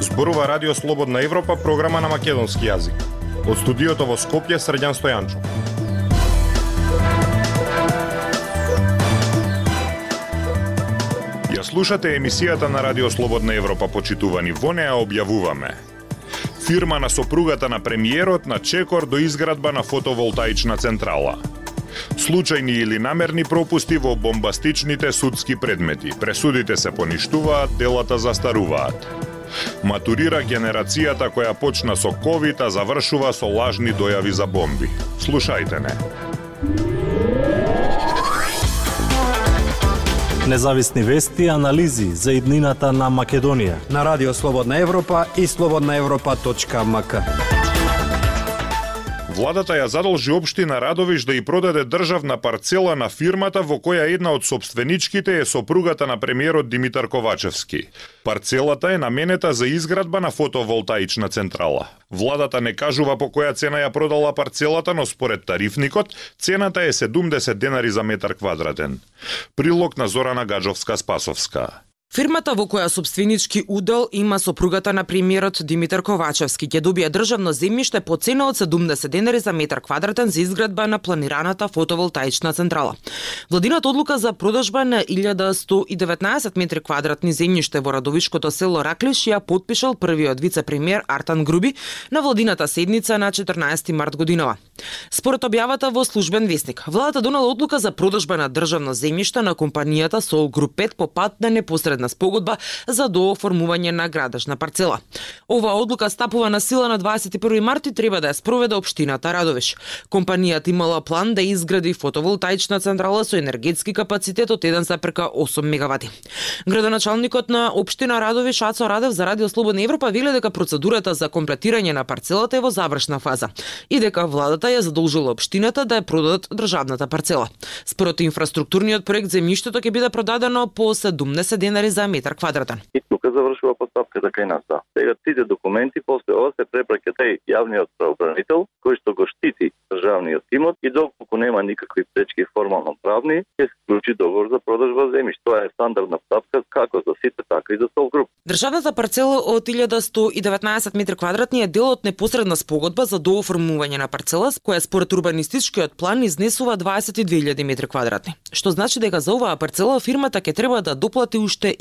Зборува Радио Слободна Европа, програма на македонски јазик. Од студиото во Скопје, Средјан Стојанчо. Ја слушате емисијата на Радио Слободна Европа, почитувани. Во неа објавуваме Фирма на сопругата на премиерот на чекор до изградба на фотоволтаична централа. Случајни или намерни пропусти во бомбастичните судски предмети. Пресудите се поништуваат, делата застаруваат. Матурира генерацијата која почна со ковид, а завршува со лажни дојави за бомби. Слушајте не. Независни вести и анализи за иднината на Македонија. На Радио Слободна Европа и слободнаевропа.мк. Владата ја задолжи општина Радовиш да ја продаде државна парцела на фирмата во која една од собственичките е сопругата на премиерот Димитар Ковачевски. Парцелата е наменета за изградба на фотоволтаична централа. Владата не кажува по која цена ја продала парцелата, но според тарифникот цената е 70 денари за метар квадратен. Прилог на Зорана Гаджовска-Спасовска. Фирмата во која собственички удел има сопругата на премиерот Димитар Ковачевски ќе добие државно земјиште по цена од 70 денари за метар квадратен за изградба на планираната фотоволтаична централа. Владината одлука за продажба на 1119 метри квадратни земјиште во Радовишкото село Раклиш ја подпишал првиот вице-премиер Артан Груби на владината седница на 14 март годинава. Според објавата во службен вестник, владата донела одлука за продажба на државно земјиште на компанијата Сол Груп 5 по пат на непосредна предна спогодба за дооформување на градажна парцела. Оваа одлука стапува на сила на 21 март и треба да ја спроведе општината Радовиш. Компанијата имала план да изгради фотоволтаична централа со енергетски капацитет од 1,8 мегавати. Градоначалникот на општина Радовиш Ацо Радев за Радио Слободна Европа вели дека процедурата за комплетирање на парцелата е во завршна фаза и дека владата ја задолжила општината да ја продадат државната парцела. Според инфраструктурниот проект земјиштето ќе биде продадено по 70 денари за метар квадратен. И тука завршува постапката кај нас, да. Сега тите документи после ова се препраќа тај јавниот правобранител кој што го штити државниот имот и доколку нема никакви пречки формално правни, ќе се склучи договор за продажба земјиште. Тоа е стандардна стапка како за сите, така и за Сол груп. Државната парцела од 1119 метри квадратни е дел од непосредна спогодба за дооформување на парцела, која според урбанистичкиот план изнесува 22.000 метри квадратни. Што значи дека за оваа парцела фирмата ќе треба да доплати уште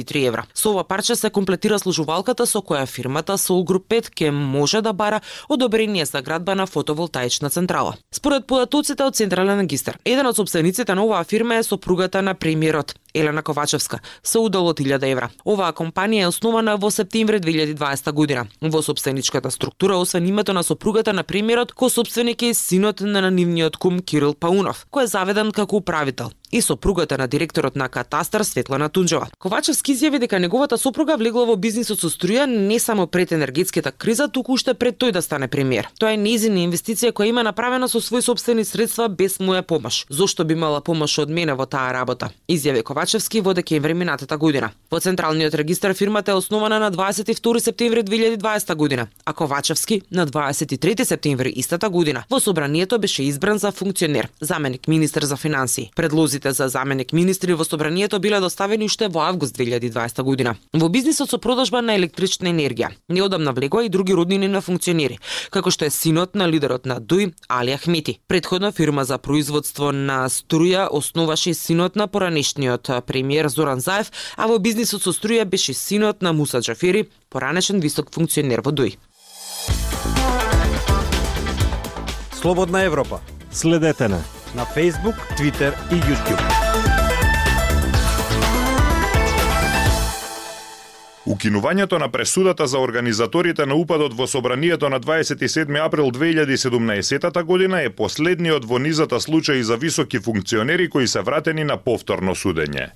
1273 евра. Со ова парче се комплетира служувалката со која фирмата Сол Group 5 ќе може да бара одобрение за градба на фотоволтаична централа. Според податоците од Централен регистар, еден од собствениците на оваа фирма е сопругата на премиерот Елена Ковачевска со удел од 1000 евра. Оваа компанија е основана во септември 2020 година. Во собственичката структура, освен името на сопругата на премиерот, ко собственик е синот на нивниот кум Кирил Паунов, кој е заведен како управител и сопругата на директорот на Катастар Светлана Тунџева. Ковачевски изјави дека неговата сопруга влегла во бизнисот со струја не само пред енергетската криза, туку уште пред тој да стане премиер. Тоа е незина инвестиција која има направена со своји собствени средства без моја помош. Зошто би имала помош од мене во таа работа? Изјави Ковачевски во декември минатата година. Во Централниот регистар фирмата е основана на 22 септември 2020 година, а Ковачевски на 23 септември истата година. Во собранието беше избран за функционер, заменик министер за финансии. Предлози Предлозите за заменик министри во собранието биле доставени уште во август 2020 година. Во бизнисот со продажба на електрична енергија неодамна влегоа и други роднини на функционери, како што е синот на лидерот на Дуј, Али Ахмети. Предходно фирма за производство на струја основаше синот на поранешниот премиер Зоран Заев, а во бизнисот со струја беше синот на Муса Джафери, поранешен висок функционер во Дуј. Слободна Европа. Следете на на Facebook, Twitter и YouTube. Укинувањето на пресудата за организаторите на упадот во собранието на 27 април 2017 година е последниот во низата случаи за високи функционери кои се вратени на повторно судење.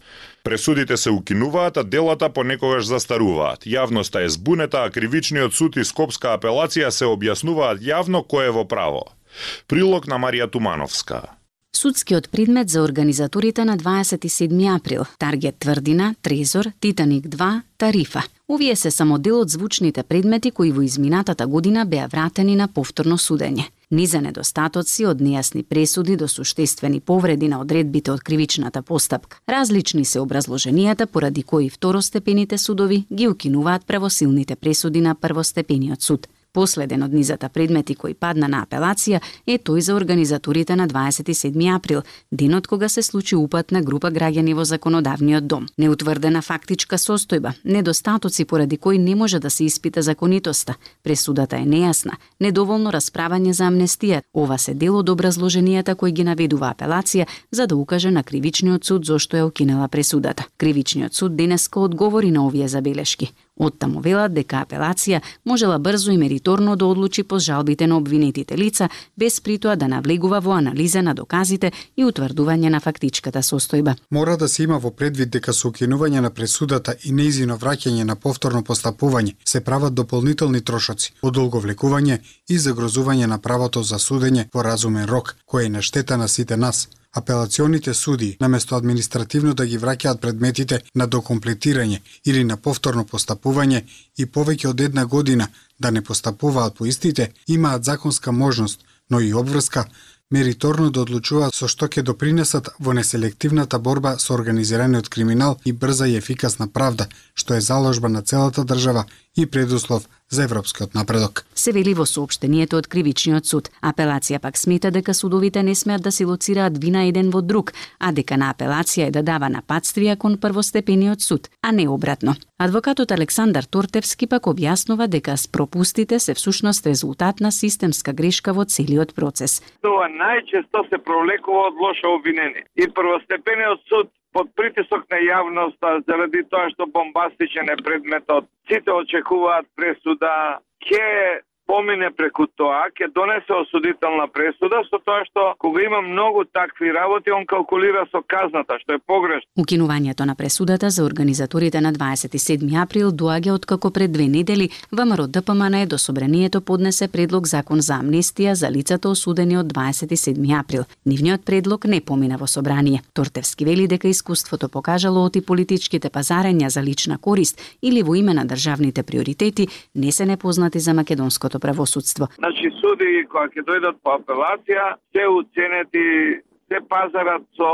Пресудите се укинуваат, а делата понекогаш застаруваат. Јавноста е збунета, а кривичниот суд и Скопска апелација се објаснуваат јавно кој е во право. Прилог на Марија Тумановска судскиот предмет за организаторите на 27 април, Таргет Тврдина, Трезор, Титаник 2, Тарифа. Овие се само дел од звучните предмети кои во изминатата година беа вратени на повторно судење. Низа недостатоци од нејасни пресуди до суштествени повреди на одредбите од кривичната постапка. Различни се образложенијата поради кои второстепените судови ги укинуваат правосилните пресуди на првостепениот суд. Последен од низата предмети кој падна на апелација е тој за организаторите на 27 април, денот кога се случи упат на група граѓани во законодавниот дом. Неутврдена фактичка состојба, недостатоци поради кои не може да се испита законитоста, пресудата е нејасна, недоволно расправање за амнестија. Ова се дел од образложенијата кои ги наведува апелација за да укаже на кривичниот суд зошто ја укинела пресудата. Кривичниот суд денеска одговори на овие забелешки. Оттаму велат дека апелација можела брзо и мериторно да одлучи по жалбите на обвинетите лица, без притоа да навлегува во анализа на доказите и утврдување на фактичката состојба. Мора да се има во предвид дека со укинување на пресудата и неизино враќање на повторно постапување се прават дополнителни трошоци, одолговлекување и загрозување на правото за судење во разумен рок, кој е на штета на сите нас – апелационите суди, наместо административно да ги враќаат предметите на докомплетирање или на повторно постапување и повеќе од една година да не постапуваат по истите, имаат законска можност, но и обврска мериторно да одлучуваат со што ќе допринесат во неселективната борба со организираниот криминал и брза и ефикасна правда, што е заложба на целата држава и предуслов за европскиот напредок. Се вели во соопштението од Кривичниот суд. Апелација пак смета дека судовите не смеат да се лоцираат вина еден во друг, а дека на апелација е да дава нападствија кон првостепениот суд, а не обратно. Адвокатот Александар Тортевски пак објаснува дека с пропустите се всушност резултат на системска грешка во целиот процес. Тоа најчесто се провлекува од лошо обвинение. И првостепениот суд под притисок на јавноста заради тоа што бомбастичен е предметот. Сите очекуваат пресуда, ке помине преку тоа, ќе донесе осудителна пресуда со тоа што кога има многу такви работи, он калкулира со казната, што е погрешно. Укинувањето на пресудата за организаторите на 27 април доаѓа од како пред две недели ВМРО ДПМН до собранието поднесе предлог закон за амнестија за лицата осудени од 27 април. Нивниот предлог не помина во собрание. Тортевски вели дека искуството покажало оти политичките пазарења за лична корист или во име на државните приоритети не се непознати за македонското македонското правосудство. Значи суди кои ќе дојдат по апелација, се уценети, се пазарат со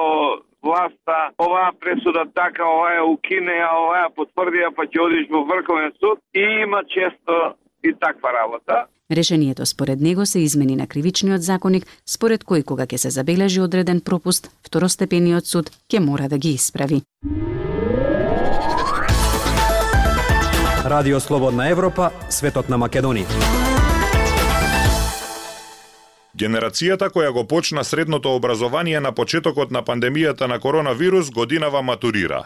власта, оваа пресуда така, оваа укинеа, оваа потврдија, па ќе одиш во Врховен суд и има често и таква работа. Решението според него се измени на кривичниот законник, според кој кога ќе се забележи одреден пропуст, второстепениот суд ќе мора да ги исправи. Радио Слободна Европа, светот на Македонија. Генерацијата која го почна средното образование на почетокот на пандемијата на коронавирус годинава матурира.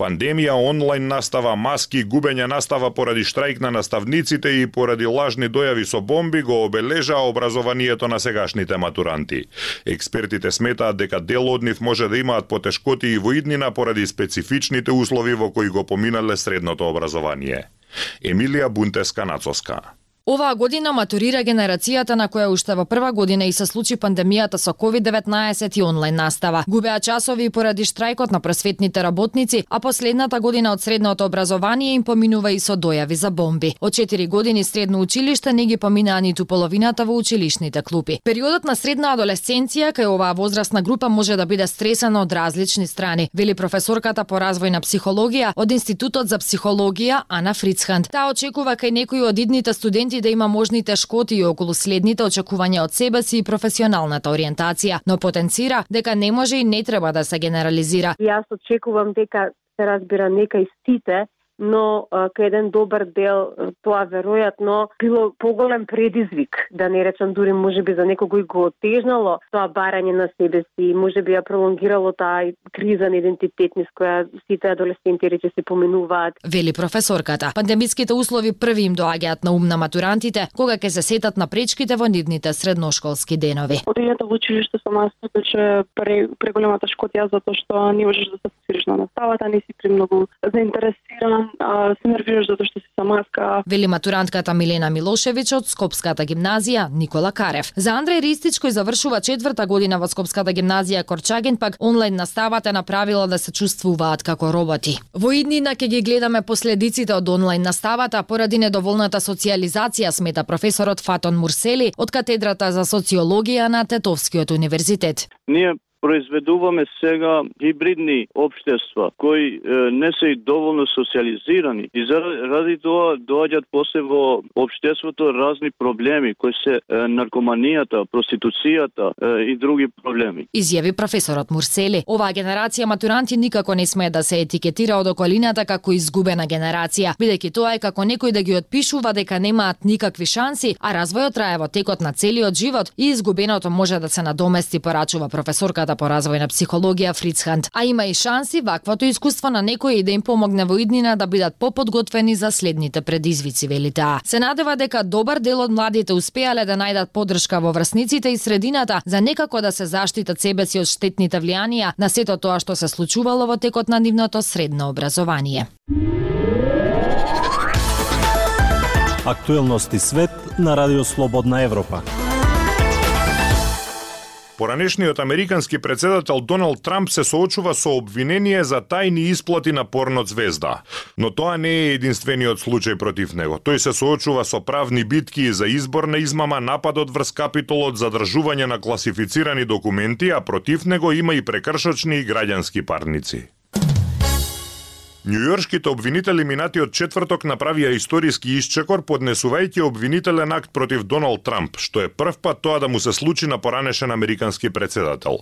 Пандемија, онлайн настава, маски, губење настава поради штрајк на наставниците и поради лажни дојави со бомби го обележа образованието на сегашните матуранти. Експертите сметаат дека дел од нив може да имаат потешкоти и во иднина поради специфичните услови во кои го поминале средното образование. Емилија Бунтеска Нацоска Оваа година матурира генерацијата на која уште во прва година и се случи пандемијата со COVID-19 и онлайн настава. Губеа часови поради штрајкот на просветните работници, а последната година од средното образование им поминува и со дојави за бомби. Од 4 години средно училиште не ги поминаа ниту половината во училишните клупи. Периодот на средна адолесценција кај оваа возрастна група може да биде стресана од различни страни, вели професорката по развој на психологија од Институтот за психологија Ана Фрицханд. Таа очекува кај некои од идните студенти студенти да има можни тешкоти и околу следните очекувања од себе си и професионалната ориентација, но потенцира дека не може и не треба да се генерализира. Јас очекувам дека се разбира нека и сите но кај еден добар дел тоа веројатно било поголем предизвик, да не речам дури можеби за некој го отежнало тоа барање на себе си, можеби ја пролонгирало таа криза на идентитет низ која сите адолесценти рече се поминуваат. Вели професорката. Пандемиските услови први им доаѓаат на ум на матурантите кога ќе се сетат на пречките во нивните средношколски денови. Одењето во училиште со нас беше преголемата шкотија затоа што не можеш да се фокусираш на наставата, не си премногу заинтересиран а се нервираш затоа што си со маска. Вели матурантката Милена Милошевиќ од Скопската гимназија Никола Карев. За Андреј Ристич кој завршува четврта година во Скопската гимназија Корчаген пак онлайн наставата направила да се чувствуваат како роботи. Во иднина ќе ги гледаме последиците од онлайн наставата поради недоволната социализација смета професорот Фатон Мурсели од катедрата за социологија на Тетовскиот универзитет. Ние произведуваме сега хибридни општества кои е, не се и доволно социализирани и заради тоа доаѓаат после во општеството разни проблеми кои се е, наркоманијата, проституцијата е, и други проблеми. Изјави професорот Мурсели. Оваа генерација матуранти никако не смее да се етикетира од околината како изгубена генерација, бидејќи тоа е како некој да ги отпишува дека немаат никакви шанси, а развојот трае во текот на целиот живот и изгубеното може да се надомести, порачува професорката по развојна психологија Фриц Хант. А има и шанси ваквото искуство на некој да им помогне во иднина да бидат поподготвени за следните предизвици, вели таа. Се надева дека добар дел од младите успеале да најдат поддршка во врсниците и средината за некако да се заштитат себе си од штетните влијанија на сето тоа што се случувало во текот на нивното средно образование. Актуелности свет на Радио Слободна Европа. Поранешниот американски председател Доналд Трамп се соочува со обвинение за тајни исплати на порно звезда. Но тоа не е единствениот случај против него. Тој се соочува со правни битки за изборна измама, нападот врз капитолот, задржување на класифицирани документи, а против него има и прекршочни и граѓански парници. Њујоршките обвинители минатиот четврток направија историски исчекор поднесувајќи обвинителен акт против Доналд Трамп, што е прв пат тоа да му се случи на поранешен американски председател.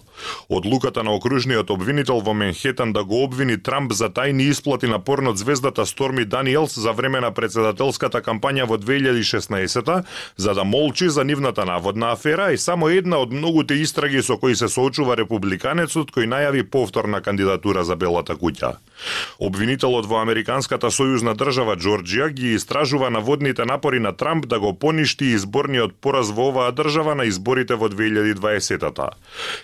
Одлуката на окружниот обвинител во Менхетан да го обвини Трамп за тајни исплати на порнот звездата Сторми Даниелс за време на председателската кампања во 2016 за да молчи за нивната наводна афера и само една од многуте истраги со кои се соочува републиканецот кој најави повторна кандидатура за Белата куќа. Обвинителот во Американската сојузна држава Джорджија ги истражува наводните напори на Трамп да го поништи изборниот пораз во оваа држава на изборите во 2020-та.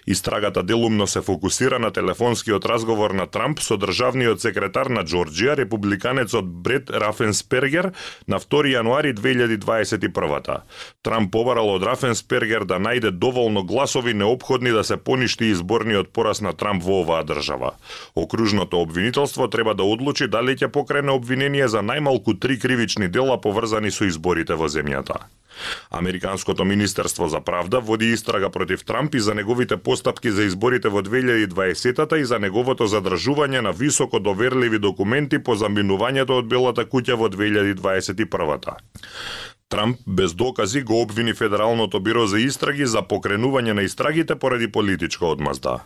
Истрагата делумно се фокусира на телефонскиот разговор на Трамп со државниот секретар на Джорджија, републиканецот Брет Рафенспергер, на 2 јануари 2021-та. Трамп побарал од Рафенспергер да најде доволно гласови необходни да се поништи изборниот пораз на Трамп во оваа држава. Окружното обвинителство треба да одлучи дали ќе покрене обвинение за најмалку три кривични дела поврзани со изборите во земјата. Американското Министерство за правда води истрага против Трамп и за неговите постапки за изборите во 2020-та и за неговото задржување на високо доверливи документи по заминувањето од Белата куќа во 2021-та. Трамп без докази го обвини Федералното биро за истраги за покренување на истрагите поради политичка одмазда.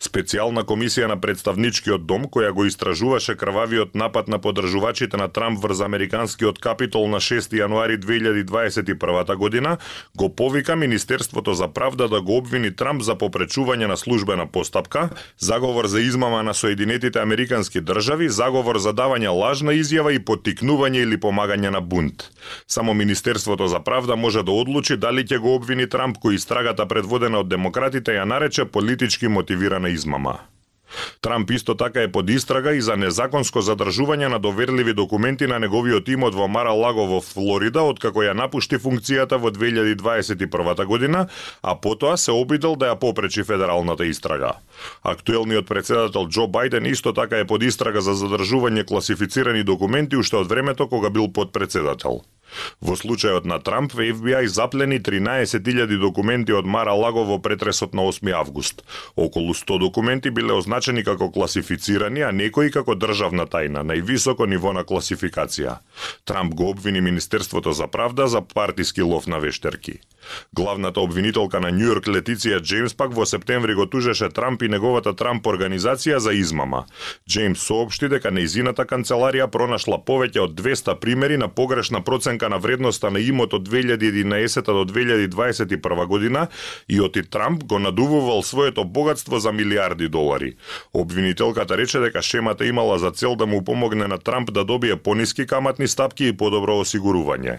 Специјална комисија на представничкиот дом која го истражуваше крвавиот напад на подржувачите на Трамп врз американскиот капитол на 6 јануари 2021 година го повика Министерството за правда да го обвини Трамп за попречување на службена постапка, заговор за измама на Соединетите Американски држави, заговор за давање лажна изјава и потикнување или помагање на бунт. Само Министерството за правда може да одлучи дали ќе го обвини Трамп кој истрагата предводена од демократите ја нарече политички мотив мотивирана измама. Трамп исто така е под истрага и за незаконско задржување на доверливи документи на неговиот имот во Мара Лаго во Флорида откако ја напушти функцијата во 2021 година, а потоа се обидел да ја попречи федералната истрага. Актуелниот председател Џо Бајден исто така е под истрага за задржување класифицирани документи уште од времето кога бил подпредседател. Во случајот на Трамп, FBI заплени 13.000 документи од Мара Лаго во претресот на 8 август. Околу 100 документи биле означени како класифицирани, а некои како државна тајна, највисоко ниво на класификација. Трамп го обвини Министерството за правда за партиски лов на вештерки. Главната обвинителка на Њујорк Летиција Джеймс пак во септември го тужеше Трамп и неговата Трамп организација за измама. Джеймс соопшти дека неизината канцеларија пронашла повеќе од 200 примери на погрешна проценка на вредноста на имот од 2011 до 2021 година и оти Трамп го надувувал своето богатство за милиарди долари. Обвинителката рече дека шемата имала за цел да му помогне на Трамп да добие пониски каматни стапки и подобро осигурување.